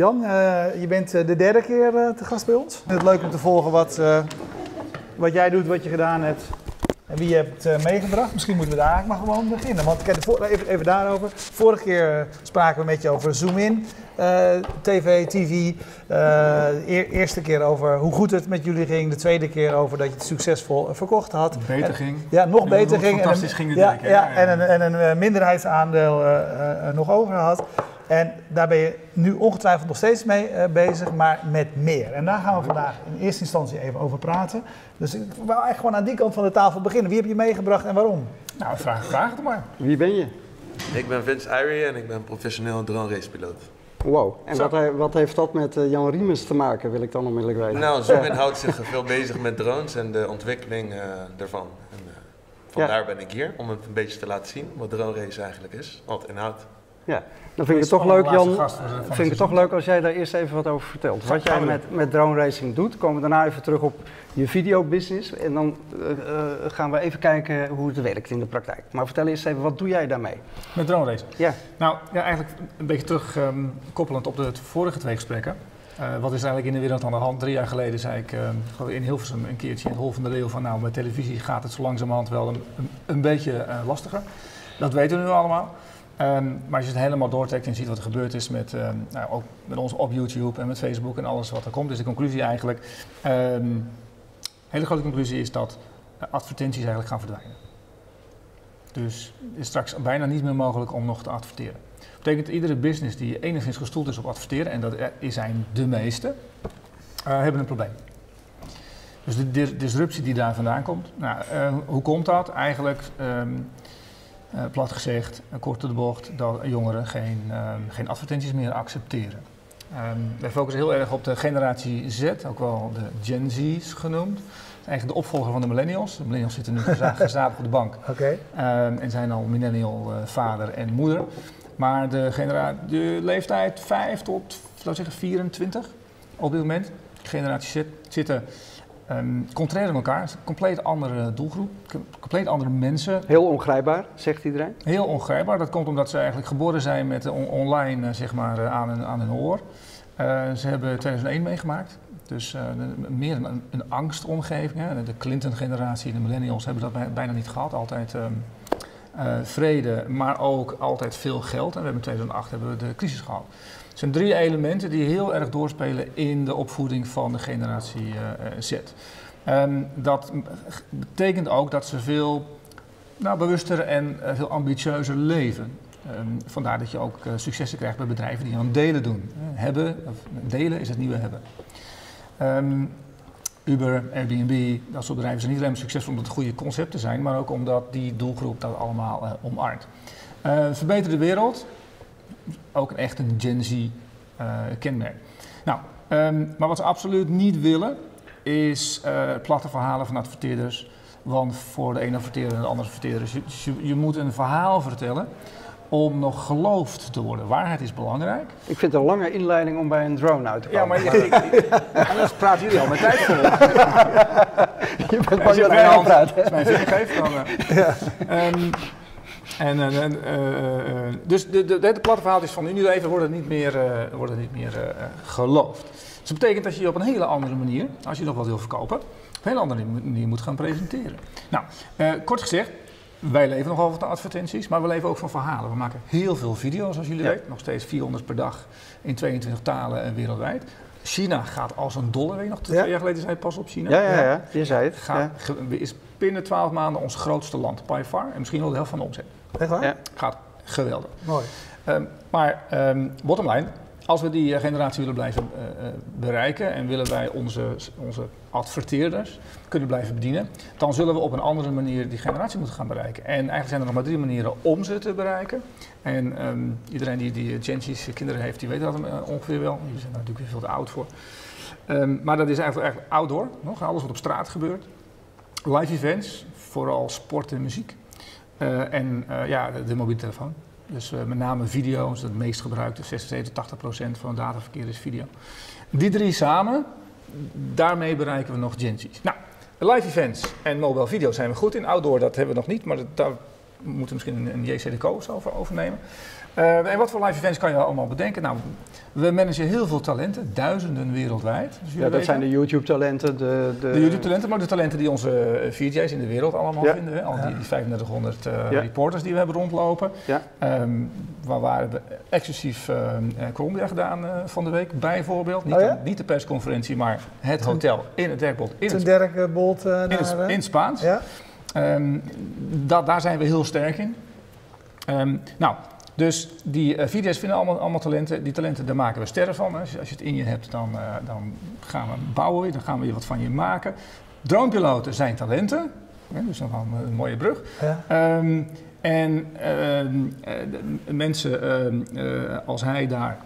Jan, je bent de derde keer te gast bij ons. Het is leuk om te volgen wat, wat jij doet, wat je gedaan hebt en wie je hebt uh, meegebracht. Misschien moeten we daar eigenlijk maar gewoon beginnen. Want kijk, even, even daarover. Vorige keer uh, spraken we met je over Zoom In, uh, TV, TV. Eer, eerste keer over hoe goed het met jullie ging. De tweede keer over dat je het succesvol verkocht had. Beter en, ging. Ja, nog beter ging. Fantastisch en ging ja, ja, ja, en een, en een minderheidsaandeel nog over had. En daar ben je nu ongetwijfeld nog steeds mee uh, bezig, maar met meer. En daar gaan we vandaag in eerste instantie even over praten. Dus ik wil eigenlijk gewoon aan die kant van de tafel beginnen. Wie heb je meegebracht en waarom? Nou, vraag, vraag het maar. Wie ben je? Ik ben Vince Irie en ik ben professioneel drone racepiloot. Wow, en wat, wat, heeft dat met uh, Jan Riemens te maken, wil ik dan onmiddellijk weten. Nou, Zoomin houdt zich veel bezig met drones en de ontwikkeling uh, daarvan. En, vandaar ben ik hier, om het een beetje te laten zien wat drone race eigenlijk is, wat inhoudt. Ja, dan vind ik het toch leuk, Jan. Vind ik het toch leuk als jij daar eerst even wat over vertelt. Wat jij met, met drone racing doet. Komen we daarna even terug op je videobusiness. En dan uh, gaan we even kijken hoe het werkt in de praktijk. Maar vertel eerst even, wat doe jij daarmee? Met drone racing? Ja. Nou, ja, eigenlijk een beetje terugkoppelend ehm, um, op de vorige twee gesprekken. Uh, wat is er eigenlijk in de wereld aan de hand? Drie jaar geleden zei ik uh, in Hilversum een keertje in het Hol van de Leeuw van nou, met televisie gaat het zo langzamerhand wel een, een, een beetje uh, lastiger. Dat weten we nu allemaal. Um, maar als je het helemaal doortrekt en ziet wat er gebeurd is met, um, nou, ook met ons op YouTube en met Facebook en alles wat er komt, is de conclusie eigenlijk, um, hele grote conclusie is dat advertenties eigenlijk gaan verdwijnen. Dus is straks bijna niet meer mogelijk om nog te adverteren. Dat betekent dat iedere business die enigszins gestoeld is op adverteren, en dat zijn de meeste, uh, hebben een probleem. Dus de disruptie die daar vandaan komt, nou, uh, hoe komt dat? Eigenlijk uh, plat gezegd, kort de bocht, dat jongeren geen, uh, geen advertenties meer accepteren. Um, wij focussen heel erg op de generatie Z, ook wel de Gen Z's genoemd. Eigenlijk de opvolger van de millennials. De millennials zitten nu gezamenlijk op de bank okay. um, en zijn al millennial uh, vader en moeder. Maar de, de leeftijd 5 tot laten zeggen 24 op dit moment, generatie Z, zitten Um, contrair aan elkaar, een compleet andere doelgroep, compleet andere mensen. Heel ongrijpbaar, zegt iedereen? Heel ongrijpbaar. Dat komt omdat ze eigenlijk geboren zijn met on online uh, zeg maar, uh, aan, hun, aan hun oor. Uh, ze hebben 2001 meegemaakt. Dus meer een, een angstomgeving. Hè. De Clinton-generatie, de millennials hebben dat bij, bijna niet gehad. Altijd um, vrede, maar ook altijd veel geld. En we hebben in 2008 hebben we de crisis gehad. Zijn drie elementen die heel erg doorspelen in de opvoeding van de generatie uh, Z. Um, dat betekent ook dat ze veel nou, bewuster en uh, veel ambitieuzer leven. Um, vandaar dat je ook uh, successen krijgt bij bedrijven die aan delen doen. hebben, of delen is het nieuwe hebben. Um, Uber, Airbnb, dat soort bedrijven zijn niet alleen maar succesvol omdat het goede concepten zijn, maar ook omdat die doelgroep dat allemaal uh, omarmt. verbeter de wereld, ook echt een Gen Z uh, kenmerk. Nou, um, maar wat ze absoluut niet willen, is uh, platte verhalen van adverteerders. Want voor de ene adverteerder en de andere adverteerder, dus je, je moet een verhaal vertellen om nog geloofd te worden. Waarheid is belangrijk. Ik vind het een lange inleiding om bij een drone uit te komen. Ja, maar ja, anders praten jullie al met tijd vol. je bent pas aan het praten. Als mijn vinger geeft, dan... Uh, ja. um, en, uh, uh, dus de, de, de, de platte verhaaltjes van nu even worden niet meer, worden niet meer geloofd. Dus dat betekent dat je op een hele andere manier, als je nog wat wil verkopen, op een hele andere manier moet gaan presenteren. Nou, kort gezegd, wij leven nogal van advertenties, maar we leven ook van verhalen. We maken heel veel video's, zoals jullie ja. weten. Nog steeds 400 per dag in 22 talen en wereldwijd. China gaat als een dolle, weet je nog, twee ja. jaar geleden zei het pas op China. Ja, ja, ja, je zei het. Gaat, ja. Is binnen 12 maanden ons grootste land, by far, en misschien wel de helft van de omzet. Echt waar? Ja. Gaat geweldig. Mooi. Um, maar um, bottom line, als we die generatie willen blijven uh, bereiken en willen wij onze, onze adverteerders kunnen blijven bedienen, dan zullen we op een andere manier die generatie moeten gaan bereiken. En eigenlijk zijn er nog maar drie manieren om ze te bereiken. En um, iedereen die, die Gen Z's kinderen heeft, die weet dat uh, ongeveer wel. Die zijn daar natuurlijk weer veel te oud voor. Um, maar dat is eigenlijk, eigenlijk outdoor, nog, alles wat op straat gebeurt. Live events, vooral sport en muziek. Uh, en uh, ja, de, mobiele telefoon. Dus uh, met name video is het meest gebruikte, 76 tot 80 procent van het dataverkeer is video. Die drie samen, daarmee bereiken we nog Gen. Nou, live events en mobile video zijn we goed in. Outdoor, dat hebben we nog niet, maar dat, daar we moeten misschien een, een JC over overnemen. Uh, en wat voor live events kan je allemaal bedenken? Nou, we managen heel veel talenten, duizenden wereldwijd. Dus ja, dat zijn de YouTube-talenten. De, de... de YouTube-talenten, maar de talenten die onze eh, VJ's in de wereld allemaal vinden. Hè? Al die, die 3500 uh, ja. reporters die we hebben rondlopen. Ja. Um, waar waren we exclusief uh, Colombia gedaan uh, van de week, bijvoorbeeld. Niet, oh, niet, de persconferentie, maar het hotel in het Derkbold. In het Derkbold in, het, in het Spaans. Ja. Um, da daar zijn we heel sterk in. Um, nou, dus die uh, video's vinden allemaal, allemaal talenten. Die talenten, daar maken we sterren van. Als je, als je het in je hebt, dan, uh, dan gaan we bouwen, dan gaan we wat van je maken. Dronepiloten zijn talenten. Dus dan gaan we een mooie brug. Ja. Um, en uh, mensen als hij daar,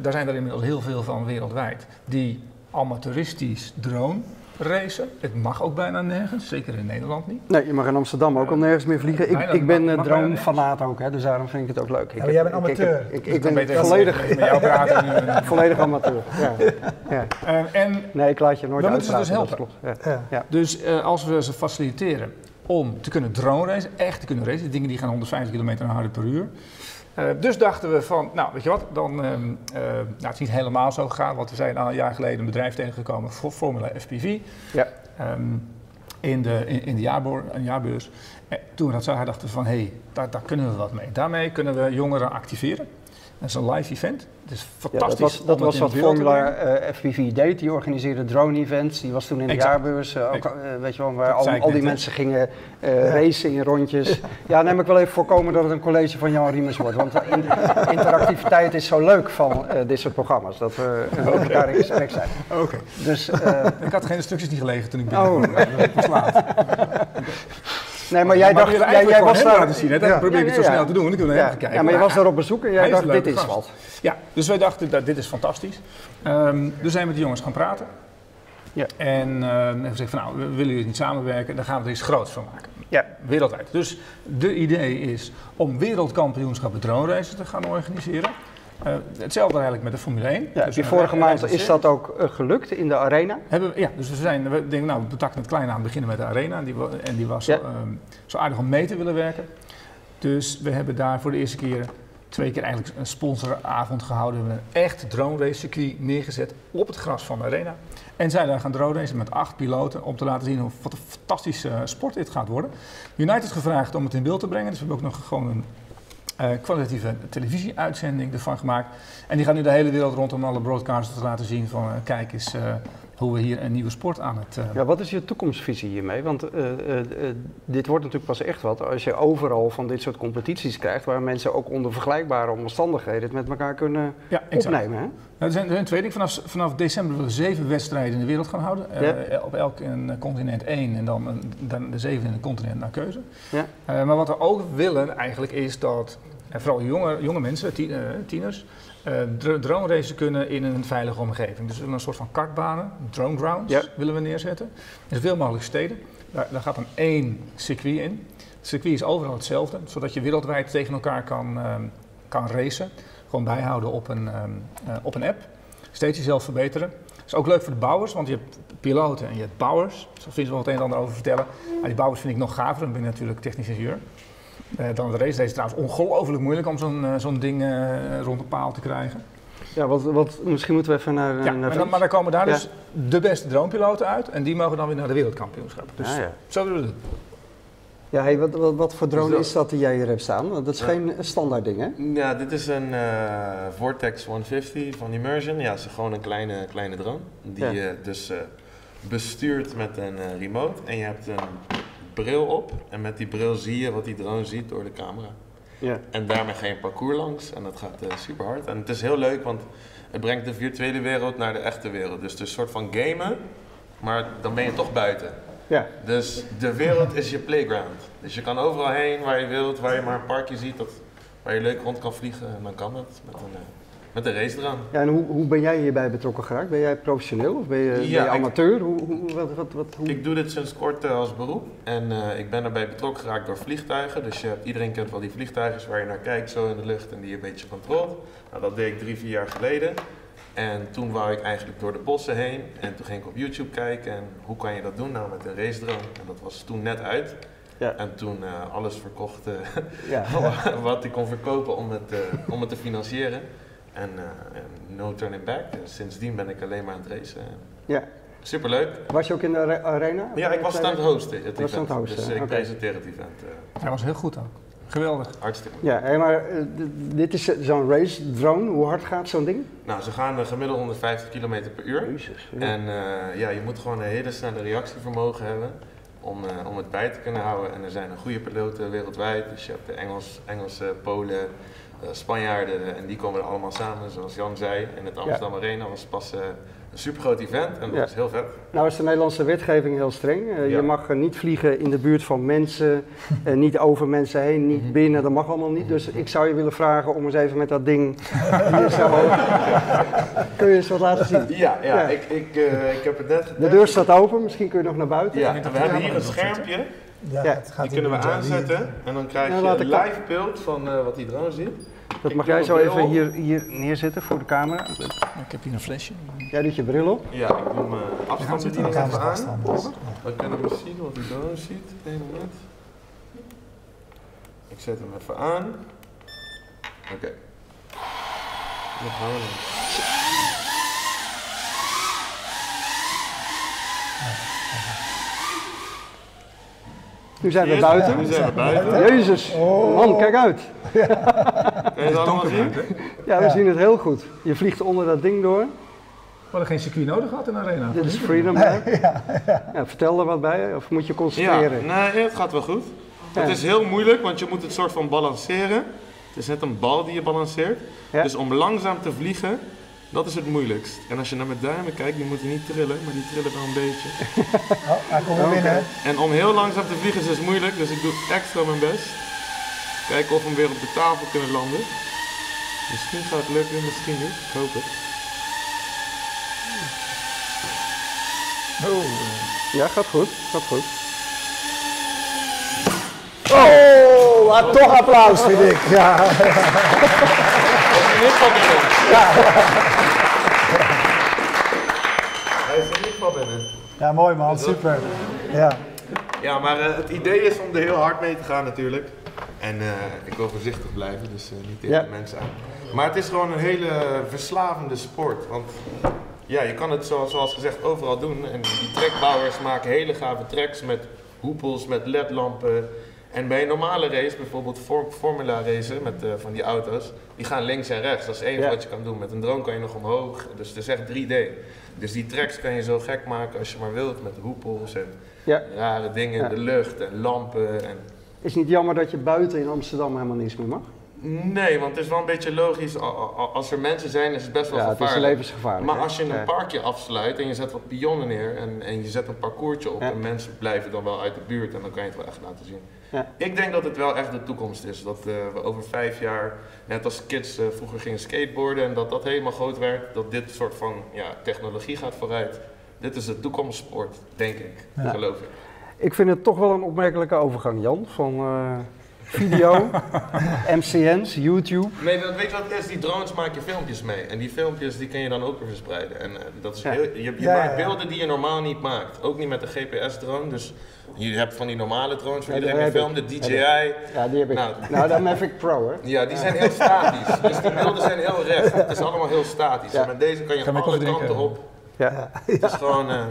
daar zijn er inmiddels heel veel van wereldwijd, die amateuristisch drone racen. Het mag ook bijna nergens, zeker in Nederland niet. Nee, je mag in Amsterdam ook al nergens meer vliegen. Ik, ik ben uh, drone-fanaat ook, hè, dus daarom vind ik het ook leuk. Ik, ja, jij bent amateur. Ik, ik, ik ben volledig, met jou praten, volledig amateur. Ja. Ja. Uh, en nee, ik laat je nooit uit. We dus helpen. Dus uh, als we ze faciliteren om te kunnen drone racen, echt te kunnen racen, dingen die gaan 150 km per uur. Uh, dus dachten we van, nou weet je wat, dan, uh, uh, nou, het is niet helemaal zo gegaan, want we zijn al een jaar geleden een bedrijf tegengekomen voor Formula FPV. Ja. Um, in de, in, in de jaarboor, een jaarbeurs. En toen we dat zagen, dachten we van, hé, hey, daar, daar kunnen we wat mee. Daarmee kunnen we jongeren activeren. Dat is een live event. Het is fantastisch. Ja, dat was, dat was wat Formula uh, eh, FPV deed. Die organiseerde drone-events. Die was toen in de jaarbeurs. Uh, ook, uh, weet je wel, waar al, al, die mensen gingen racen in rondjes. ja, neem ik wel even voorkomen dat het een college van Jan Riemers wordt. Want in, interactiviteit is zo leuk van dit soort programma's. Dat we met elkaar in gesprek zijn. Oké. Dus, ik had geen instructies niet gelegen toen ik oh. was laat. Nee, maar jij dacht, jij, jij was daar laten zien. Hè? Dat probeer ik het zo snel te doen. Kunnen we even kijken. Ja, maar je was daar op bezoek en jij dacht, dit is wat. Ja, dus wij dachten, dat dit is fantastisch. Um, dus zijn met die jongens gaan praten. Ja. En uh, hebben gezegd van nou, willen jullie niet samenwerken? Dan gaan we er iets groots van maken. Ja. Wereldwijd. Dus de idee is om wereldkampioenschappen dronereizen te gaan organiseren. Uh, hetzelfde eigenlijk met de Formule 1. Ja, dus vorige maand is dat ook uh, gelukt in de arena? Hebben we, ja, dus we zijn, we denken, nou, we betakten het klein aan, beginnen met de arena. En die, en die was ja. um, zo aardig om mee te willen werken. Dus we hebben daar voor de eerste keer twee keer eigenlijk een sponsoravond gehouden. We hebben een echt drone race circuit neergezet op het gras van de arena. En zijn daar gaan drone racen met acht piloten om te laten zien wat een fantastische sport dit gaat worden. United gevraagd om het in beeld te brengen. Dus we hebben ook nog gewoon een uh, kwalitatieve televisieuitzending ervan gemaakt. En die gaan nu de hele wereld rond om alle broadcasters te laten zien van uh, kijk eens uh, hoe we hier een nieuwe sport aan het... Ja, wat is je toekomstvisie hiermee? Want dit wordt natuurlijk pas echt wat als je overal van dit soort competities krijgt waar mensen ook onder vergelijkbare omstandigheden het met elkaar kunnen ja, opnemen. Hè? Nou, er, zijn, er zijn twee dingen. Vanaf, vanaf december willen we zeven wedstrijden in de wereld gaan houden. Ja. op elk een continent één en dan, dan de zeven in een continent naar keuze. Ja. maar wat we ook willen eigenlijk is dat en vooral jonge, jonge mensen, eh, tieners, uh, drone racen kunnen in een veilige omgeving. Dus we willen een soort van kartbanen, drone grounds willen we neerzetten. In zoveel mogelijk steden. Daar, daar, gaat dan één circuit in. Het circuit is overal hetzelfde, zodat je wereldwijd tegen elkaar kan, uh, kan racen. Gewoon bijhouden op een, uh, op een app. Steeds jezelf verbeteren. Dat is ook leuk voor de bouwers, want je hebt piloten en je hebt bouwers. Daar vind je wel het een en ander over vertellen. Maar die bouwers vind ik nog gaver, dan ben ik natuurlijk technisch ingenieur. Uh, dan de race. Deze is trouwens ongelooflijk moeilijk om zo'n uh, zo'n ding rond de paal te krijgen. Ja, wat, wat, misschien moeten we even naar. Ja, naar maar, dan, maar dan komen daar ja. dus de beste droompiloten uit en die mogen dan weer naar de wereldkampioenschap. Dus ja, ja. zo willen we doen. Ja, hey, wat, wat, wat, voor drone is dat die jij hier hebt staan? Dat is geen standaard ding, hè? Ja, dit is een Vortex 150 van Immersion. Ja, het is gewoon een kleine, kleine drone. Die je dus bestuurt met een remote. En je hebt een bril op en met die bril zie je wat die drone ziet door de camera. Ja. En daarmee ga je een parcours langs en dat gaat uh, super hard. En het is heel leuk, want het brengt de virtuele wereld naar de echte wereld. Dus het is een soort van gamen, maar dan ben je toch buiten. Ja. Dus de wereld is je playground. Dus je kan overal heen waar je wilt, waar je maar een parkje ziet dat, waar je leuk rond kan vliegen. En dan kan dat met een, eh, met een race eraan. Ja, en hoe, hoe ben jij hierbij betrokken geraakt? Ben jij professioneel of ben je, ben je amateur? Hoe, hoe, wat, wat, wat, hoe? Ik doe dit sinds kort uh, als beroep en uh, ik ben erbij betrokken geraakt door vliegtuigen. Dus je hebt, iedereen kent wel die vliegtuigen waar je naar kijkt zo in de lucht en die je een beetje controleert. Nou, dat deed ik drie, vier jaar geleden. En toen wou ik eigenlijk door de bossen heen en toen ging ik op YouTube kijken en hoe kan je dat doen nou met een race drone. En dat was toen net uit. En toen alles verkocht wat hij kon verkopen om het, om het te financieren. En no turning back. sindsdien ben ik alleen maar aan het racen. Ja. Superleuk. Was je ook in de arena? Ja, ik was aan het hosten. Het was aan het hosten. Dus ik presenteer het event. Hij was heel goed ook. Geweldig. Hartstikke. Ja, maar uh, dit is zo'n race drone. Hoe hard gaat zo'n ding? Nou, ze gaan gemiddeld 150 km per uur. Jezus, ja. En uh, ja, je moet gewoon een hele snelle reactievermogen hebben om, uh, om het bij te kunnen houden. En er zijn een goede piloten wereldwijd. Dus je hebt de Engels, Engelse, Polen, Spanjaarden. En die komen er allemaal samen, zoals Jan zei. In het Amsterdam ja. Arena was pas een supergroot event en dat is heel vet. Nou is de Nederlandse wetgeving heel streng. Uh, Je mag niet vliegen in de buurt van mensen, uh, niet over mensen heen, niet mhm. binnen, dat mag allemaal niet. Dus ik zou je willen vragen om eens even met dat ding hier zo... kun je eens wat laten zien? Ja, ja, ja. Ik, ik, uh, ik heb het net De deur staat open, misschien kun je nog naar buiten. Ja, we hebben hier een schermpje. Ja, het gaat die kunnen we aanzetten en dan krijg je een live beeld van wat die drone ziet. Dat mag jij zo even hier, hier neerzetten voor de camera. Ik heb hier een flesje. Jij doet je bril op? Ja, ik doe mijn afstandsbediening even aan. Dan kunnen we zien wat dan ziet. Eén moment. Ik zet hem even aan. Oké. Okay. Dan gaan we Nu zijn we buiten. Nu zijn we buiten. Jezus, man, kijk uit. Kan je het allemaal zien? Ja, we zien het heel goed. Je vliegt onder dat ding door. We hadden geen circuit nodig gehad in de arena. Dit is Freedom ja, ja. Vertel er wat bij, of moet je concentreren? Ja, nee, het gaat wel goed. Het is heel moeilijk, want je moet het soort van balanceren. Het is net een bal die je balanceert. Dus om langzaam te vliegen, dat is het moeilijkst. En als je naar mijn duimen kijkt, die moeten niet trillen, maar die trillen wel een beetje. Oh, hij komt weer binnen. En om heel langzaam te vliegen is dus moeilijk, dus ik doe extra mijn best. Kijken of we hem weer op de tafel kunnen landen. Misschien gaat het lukken, misschien niet. Ik hoop het. Oh. Ja, gaat goed. Gaat goed. Oh, wat toch applaus vind ik. Ja. Ja. Hij is er niet van binnen. Ja, mooi man, super. Ja, ja maar uh, het idee is om er heel hard mee te gaan natuurlijk. En uh, ik wil voorzichtig blijven, dus uh, niet tegen ja. mensen aan. Maar het is gewoon een hele verslavende sport. Want ja, je kan het zoals, zoals gezegd overal doen. En die trekbouwers maken hele gave tracks met hoepels, met ledlampen. En bij een normale race, bijvoorbeeld Formula racen met uh, van die auto's, die gaan links en rechts. Dat is één wat je kan doen. Met een drone kan je nog omhoog. Dus het is echt 3D. Dus die tracks kan je zo gek maken als je maar wilt. Met hoepels en ja. rare dingen in de lucht en lampen. En... Is het niet jammer dat je buiten in Amsterdam helemaal niets meer mag? Nee, want het is wel een beetje logisch. Als er mensen zijn, is het best wel ja, gevaarlijk. Het is levensgevaarlijk. Maar als je een parkje afsluit en je zet wat pionnen neer en, en je zet een parcoursje op en mensen blijven dan wel uit de buurt en dan kan je het wel echt laten zien. Ja. Ik denk dat het wel echt de toekomst is. Dat uh, we over vijf jaar, net als kids uh, vroeger gingen skateboarden en dat dat helemaal groot werd, dat dit soort van ja, technologie gaat vooruit. Dit is de toekomstsport, denk ik, geloof ik. Ik vind het toch wel een opmerkelijke overgang, Jan, van... Video, MCN's, YouTube. Nee, dat, weet je wat het is? Die drones maak je filmpjes mee. En die filmpjes die kan je dan ook weer verspreiden. En uh, dat is heel, je, je maakt beelden die je normaal niet maakt. Ook niet met de GPS-drone. Dus je hebt van die normale drones waar iedereen mee filmt, de DJI. Ja, die heb ik. Nou, nou de Mavic Pro, hè? Ja, die zijn heel statisch. dus die beelden zijn heel recht. Het is allemaal heel statisch. En met deze kan je alle kanten op. Ja. Het is gewoon... Uh,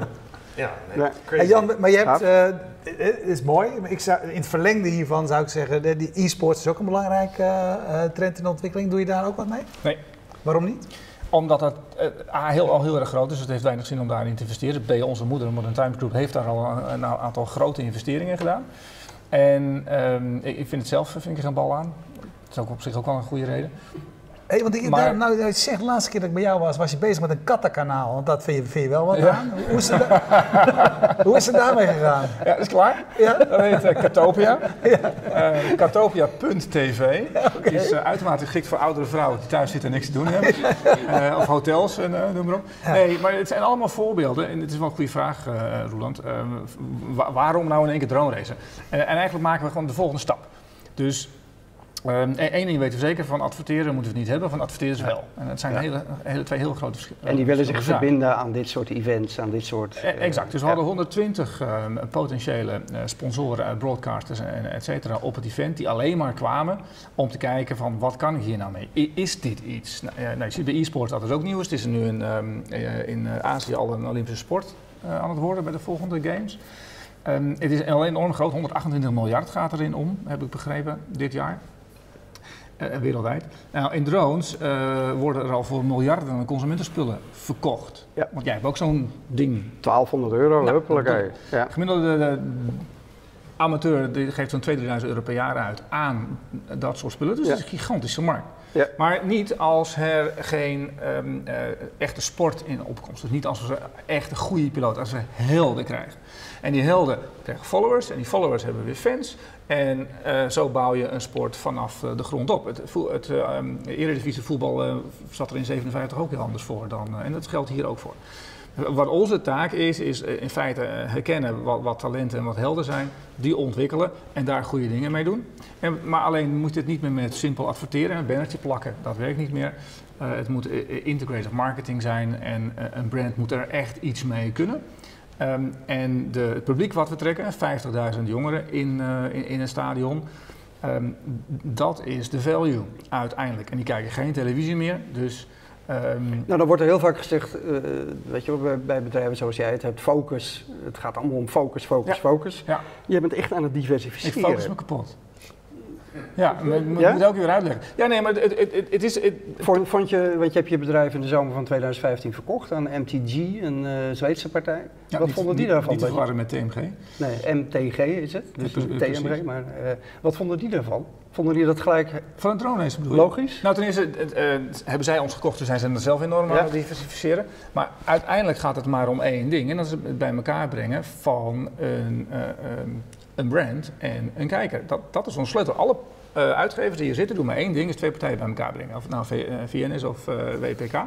ja, nee, crazy. Jan, maar je hebt, uh, het is mooi, ik zou, in het verlengde hiervan zou ik zeggen, die e-sports is ook een belangrijke uh, trend in de ontwikkeling. Doe je daar ook wat mee? Nee. Waarom niet? Omdat het uh, heel, al heel erg groot is, dus het heeft weinig zin om daarin te investeren. B, onze moeder, Modern Times Group, heeft daar al een, een aantal grote investeringen gedaan. En um, ik, ik, vind het zelf vind ik er een bal aan. Dat is ook op zich ook wel een goede reden. Hey, want ik, maar, nou, je zegt, de laatste keer dat ik bij jou was, was je bezig met een kattenkanaal. Want dat vind je, vind je wel wat aan. Hoe is, het Hoe is het daarmee gegaan? Ja, is klaar. Ja? Dat heet uh, Katopia. Ja. Uh, Katopia.tv. Ja, okay. is uh, uitermate geschikt voor oudere vrouwen die thuis zitten en niks te doen hebben. Of hotels en noem maar op. Nee, maar het zijn allemaal voorbeelden. En het is wel een goede vraag, Roland. waarom nou in één keer drone racen? En, en eigenlijk maken we gewoon de volgende stap. Dus Eén um, ding weten we zeker, van adverteren moeten we het niet hebben, van adverteren wel. En het zijn hele, hele, twee heel grote verschillen. En die willen zich verbinden aan dit soort events, aan dit soort... E exact, dus we hadden 120 uh, potentiële uh, sponsoren uit broadcasters en et cetera op het event, die alleen maar kwamen om te kijken van wat kan ik hier nou mee? Is dit iets? Nou, nou, je ziet bij e-sport dat is ook nieuws. Het is nu in, um, in Azië al een Olympische sport aan het worden bij de volgende games. Het is alleen enorm groot, 128 miljard gaat erin om, heb ik begrepen, dit jaar. Uh, wereldwijd. Nou, in drones uh, worden er al voor miljarden consumentenspullen verkocht. Ja. Want jij hebt ook zo'n ding. 1200 euro, nou, huppelijk. Ja. Gemiddelde de, amateur die geeft zo'n 2.000 euro per jaar uit aan dat soort spullen. Dus ja. dat is een gigantische markt. Ja. Maar niet als er geen um, uh, echte sport in opkomst. Dus niet als we echt een goede piloot, als we helden krijgen. En die helden krijgen followers en die followers hebben weer fans. En uh, zo bouw je een sport vanaf uh, de grond op. Het, het uh, Eredivisie voetbal zat er in 57 ook heel anders voor dan. en dat geldt hier ook voor. Wat onze taak is, is in feite herkennen wat, wat, talenten en wat helden zijn, die ontwikkelen en daar goede dingen mee doen. En, maar alleen moet het niet meer met simpel adverteren, een bannertje plakken, dat werkt niet meer. Het moet integrated marketing zijn en een brand moet er echt iets mee kunnen. Um, en de, het publiek wat we trekken, 50.000 jongeren in, uh, in, in, een stadion, um, dat is de value uiteindelijk. En die kijken geen televisie meer, dus... Um, nou, dan wordt er heel vaak gezegd, uh, weet je wel, bij, bij, bedrijven zoals jij het hebt, focus. Het gaat allemaal om focus, focus, ja. focus. Ja. Je bent echt aan het diversificeren. Ik focus me kapot. Ja, maar moet ja? ook weer uitleggen. Ja, nee, maar het, het, het is... Het, Vond, vond je, want je hebt je bedrijf in de zomer van 2015 verkocht aan MTG, een uh, Zweedse partij. Ja, wat niet, vonden die daarvan? Niet te met TMG. Nee, MTG is het, dus ja, TMG. Maar uh, wat vonden die daarvan? Vonden die dat gelijk Van een drone is bedoel je? Logisch. Nou, ten eerste uh, hebben zij ons gekocht, dus zijn ze er zelf enorm aan het diversificeren. Maar uiteindelijk gaat het maar om één ding. En dat is het bij elkaar brengen van een, een brand en een kijker. Dat, dat is ons sleutel. Alle uh, uitgevers die hier zitten doen maar één ding, is twee partijen bij elkaar brengen. Of het nou v, uh, VN is of uh, WPK.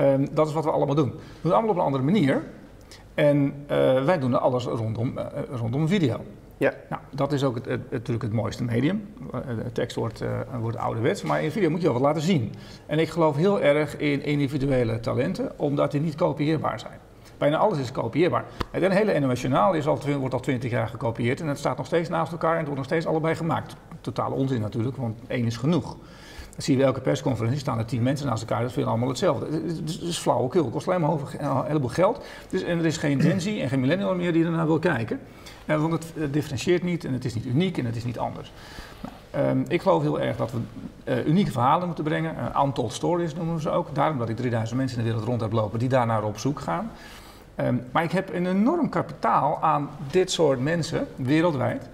Um, dat is wat we allemaal doen. We doen het allemaal op een andere manier. En wij doen alles rondom, rondom video. Ja. Nou, dat is ook het, het, natuurlijk het mooiste medium. De tekst wordt, wordt ouderwets, maar in video moet je wel wat laten zien. En ik geloof heel erg in individuele talenten, omdat die niet kopieerbaar zijn. Bijna alles is kopieerbaar. Het hele NOS is al, wordt al twintig jaar gekopieerd en het staat nog steeds naast elkaar en het wordt nog steeds allebei gemaakt. Totale onzin natuurlijk, want één is genoeg. Dan zie je bij elke persconferentie staan er tien mensen naast elkaar, dat vinden allemaal hetzelfde. Het is flauwekul, het kost alleen maar een heleboel geld. Dus, en er is geen Gen Z en geen millennial meer die ernaar wil kijken. En, want het, het differentieert niet en het is niet uniek en het is niet anders. Nou, um, ik geloof heel erg dat we uh, unieke verhalen moeten brengen. Uh, untold stories noemen we ze ook. Daarom dat ik 3000 mensen in de wereld rond heb lopen die daar naar op zoek gaan. Um, maar ik heb een enorm kapitaal aan dit soort mensen wereldwijd.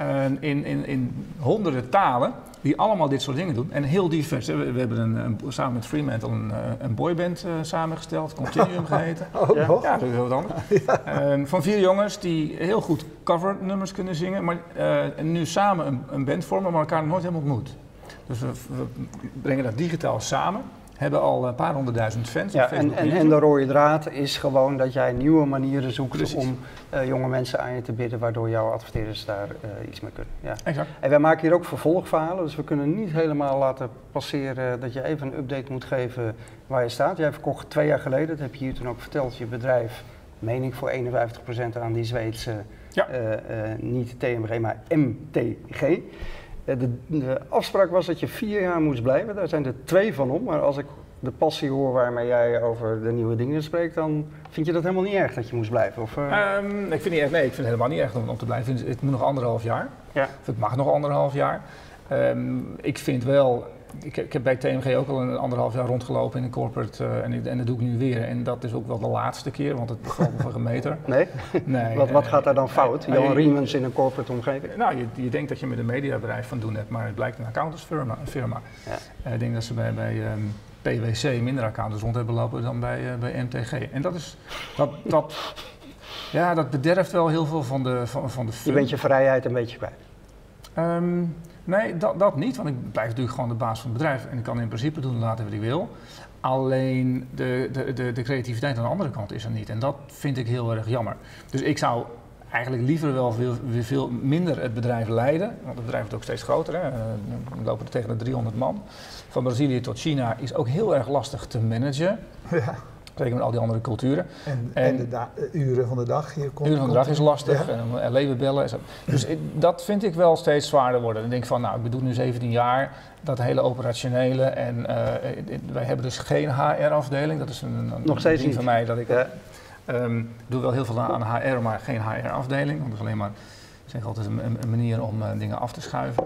Uh, in, in, in honderden talen die allemaal dit soort dingen doen. En heel divers. We, we hebben een, een, samen met Fremantle een, een boyband uh, samengesteld, Continuum geheten. Oh, ja, ja, dat is heel wat anders. Ja. Uh, van vier jongens die heel goed covernummers kunnen zingen, maar uh, en nu samen een, een band vormen, maar elkaar nooit hebben ontmoet. Dus we, we brengen dat digitaal samen hebben al een paar honderdduizend fans. Ja, en, en, en, de rode draad is gewoon dat jij nieuwe manieren zoekt Precies. om uh, jonge mensen aan je te bidden, waardoor jouw adverteerders daar uh, iets mee kunnen. Ja. Exact. En wij maken hier ook vervolgverhalen, dus we kunnen niet helemaal laten passeren dat je even een update moet geven waar je staat. Jij verkocht twee jaar geleden, dat heb je hier toen ook verteld, je bedrijf, meen ik voor 51% aan die Zweedse, ja. uh, niet TMG, maar MTG. De, de, afspraak was dat je vier jaar moest blijven. Daar zijn er twee van om. Maar als ik de passie hoor waarmee jij over de nieuwe dingen spreekt, dan vind je dat helemaal niet erg dat je moest blijven? Of, uh... um, ik vind niet erg, nee, ik vind het helemaal niet erg om, om te blijven. Het moet nog anderhalf jaar. Ja. Of het mag nog anderhalf jaar. Um, ik vind wel, ik, ik, heb bij TMG ook al een anderhalf jaar rondgelopen in een corporate uh, en, en, dat doe ik nu weer. En dat is ook wel de laatste keer, want het valt me voor een meter. Nee? nee wat, wat gaat daar dan fout? Uh, Jan Riemens in een corporate omgeving? Nou, je, je, denkt dat je met een mediabedrijf van doen hebt, maar het blijkt een accountantsfirma. Een firma. Ja. Ik denk dat ze bij, bij um, PwC minder accountants rond hebben lopen dan bij, uh, bij MTG. En dat is, dat, dat, ja, dat bederft wel heel veel van de, van, van de Je bent je vrijheid een beetje kwijt. Um, nee, dat, dat niet, want ik blijf natuurlijk gewoon de baas van het bedrijf en ik kan in principe doen laten wat ik wil. Alleen de, de, de, de creativiteit aan de andere kant is er niet en dat vind ik heel erg jammer. Dus ik zou eigenlijk liever wel veel, veel minder het bedrijf leiden. Want het bedrijf wordt ook steeds groter. Hè. We lopen er tegen de 300 man. Van Brazilië tot China is ook heel erg lastig te managen. Ja. Zeker met al die andere culturen. En, en, de uren van de dag. Je komt, uren van de dag is lastig. Ja. En, en leven bellen. Dus dat vind ik wel steeds zwaarder worden. Dan denk ik van, nou, ik bedoel nu 17 jaar. Dat hele operationele. En uh, wij hebben dus geen HR-afdeling. Dat is een, een Nog steeds van mij dat ik... Ja. Um, doe wel heel veel aan HR, maar geen HR-afdeling. Want dat is alleen maar zeg altijd een, een manier om uh, dingen af te schuiven.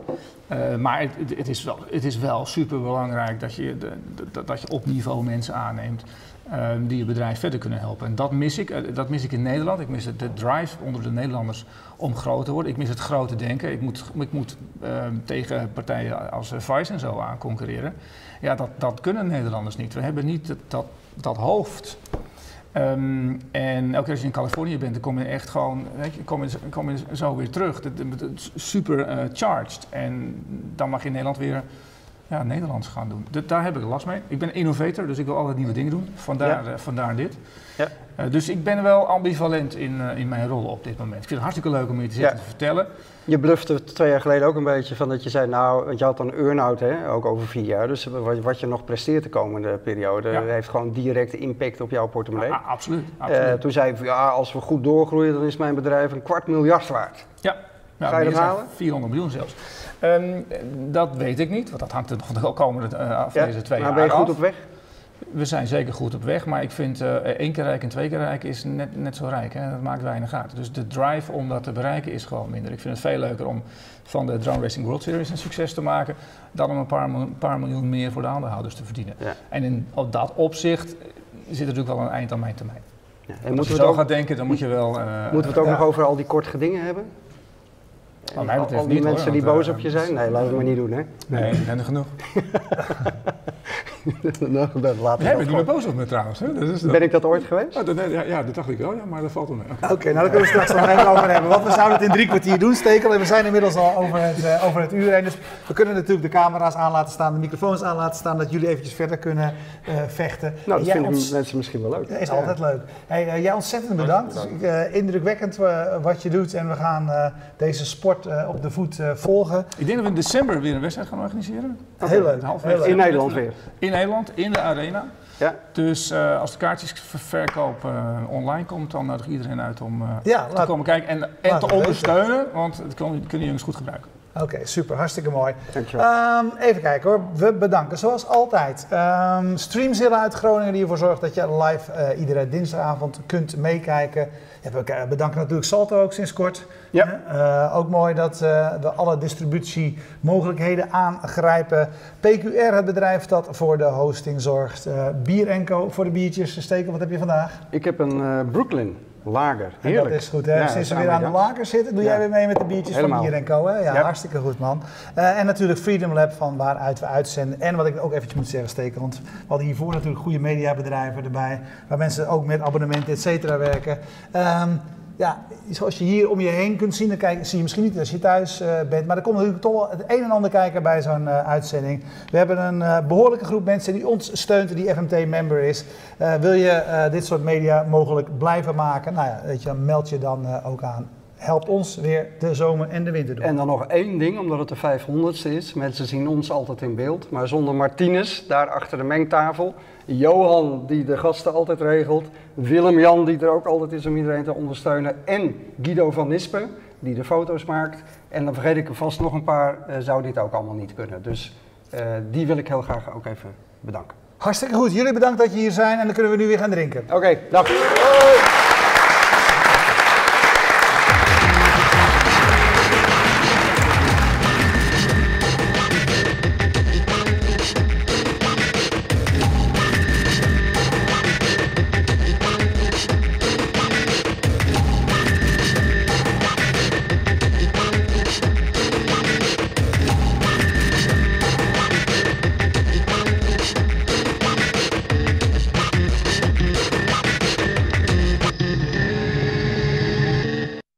Uh, maar het, het, is wel, het is wel super belangrijk dat je, de, de, dat je op niveau mensen aanneemt. Ehm, die je bedrijf verder kunnen helpen. En dat mis ik. Eh, dat mis ik in Nederland. Ik mis de drive onder de Nederlanders om groot te worden. Ik mis het grote denken. Ik moet, ik moet ehm, tegen partijen als Vice en zo aan concurreren. Ja, dat, dat kunnen Nederlanders niet. We hebben niet dat, dat, hoofd. Ehm, en elke keer als je in Californië bent, dan kom je echt gewoon, weet je, kom je, kom je zo weer terug. super uh, charged. En dan mag je in Nederland weer ja, Nederlands gaan doen. daar heb ik last mee. Ik ben innovator, dus ik wil altijd nieuwe dingen doen. Vandaar, uh, vandaar dit. Ja. Uh, dus ik ben wel ambivalent in, uh, in mijn rol op dit moment. Ik vind het hartstikke leuk om je te zitten te vertellen. Je blufte twee jaar geleden ook een beetje van dat je zei, nou, want je had dan earn-out, hè, ook over vier jaar. Dus wat, wat je nog presteert de komende periode, ja. heeft gewoon directe impact op jouw portemonnee. Ja, absoluut. absoluut. toen zei je, ja, als we goed doorgroeien, dan is mijn bedrijf een kwart miljard waard. Ja. Ga je dat halen? 400 miljoen zelfs. Um, dat weet ik niet, want dat hangt er nog de komende uh, af deze twee maar jaar ben je goed op weg? We zijn zeker goed op weg, maar ik vind uh, één keer rijk en twee keer rijk is net, net zo rijk. Hè? Dat maakt weinig uit. Dus de drive om dat te bereiken is gewoon minder. Ik vind het veel leuker om van de Drone Racing World Series een succes te maken, dan om een paar, paar miljoen meer voor de aandeelhouders te verdienen. Ja. En in op dat opzicht zit er natuurlijk wel een eind aan mijn termijn. Ja, en Als je zo ook, gaat denken, dan moet je wel... Uh, moeten we het ook nog over al die korte gedingen hebben? Al, die mensen die boos op je zijn? Nee, laten we het maar niet doen, hè? Nee, ik ben er genoeg. nou, dat laten Jij bent niet meer boos op me trouwens. Hè? Dat is Ben ik dat ooit geweest? Oh, dat, ja, ja, dat dacht ik wel, ja, maar dat valt wel mee. Oké, okay. nou daar kunnen we straks nog even over hebben. Want we zouden het in drie kwartier doen, Stekel. En we zijn inmiddels al over het, uh, over het uur heen. Dus we kunnen natuurlijk de camera's aan laten staan, de microfoons aan laten staan, dat jullie eventjes verder kunnen uh, vechten. Nou, dat vinden ons... mensen misschien wel leuk. Dat is ja. altijd leuk. Hey, uh, jij ontzettend bedankt. Dus, indrukwekkend wat je doet. En we gaan deze sport op de voet volgen. Ik denk dat we in december weer een wedstrijd gaan organiseren. Heel leuk. Heel leuk. In Nederland weer. In Nederland, in de arena. Ja. Dus uh, als de kaartjesverkoop uh, online komt, dan nodig iedereen uit om uh, ja, te komen kijken en, en te ondersteunen, want dat kunnen jongens goed gebruiken. Oké, super. Hartstikke mooi. Um, even kijken hoor. We bedanken zoals altijd um, Streamzilla uit Groningen die ervoor zorgt dat je live uh, iedere dinsdagavond kunt meekijken. We bedanken natuurlijk Salto ook sinds kort. Ja. Uh, ook mooi dat uh, we alle distributiemogelijkheden aangrijpen. PQR, het bedrijf dat voor de hosting zorgt. Bier Co voor de biertjes. Steken, wat heb je vandaag? Ik heb een Brooklyn lager. Heerlijk. dat is goed. Hè? Sinds we weer aan de lager zitten, doe jij weer mee met de biertjes van Bier Co. Hè? Ja, hartstikke goed man. Uh, en natuurlijk Freedom Lab van waaruit we uitzenden. En wat ik ook eventjes moet zeggen, steken, want we hadden hiervoor natuurlijk goede mediabedrijven erbij, waar mensen ook met abonnementen et cetera werken. Um, ja, zoals je hier om je heen kunt zien, dan kijk, zie je misschien niet als je thuis uh, bent, maar er komt natuurlijk toch wel het een en ander kijken bij zo'n uh, uitzending. We hebben een uh, behoorlijke groep mensen die ons steunt, die FMT-member is. wil je dit soort media mogelijk blijven maken? Nou ja, weet je, meld je dan ook aan. Helpt ons weer de zomer en de winter door. En dan nog één ding, omdat het de 500ste is. Mensen zien ons altijd in beeld, maar zonder Martinez, daar achter de mengtafel Johan die de gasten altijd regelt, Willem-Jan die er ook altijd is om iedereen te ondersteunen en Guido van Nispen die de foto's maakt. En dan vergeet ik er vast nog een paar, uh, zou dit ook allemaal niet kunnen. Dus uh, die wil ik heel graag ook even bedanken. Hartstikke goed. Jullie bedankt dat je hier zijn en dan kunnen we nu weer gaan drinken. Oké, okay, dag.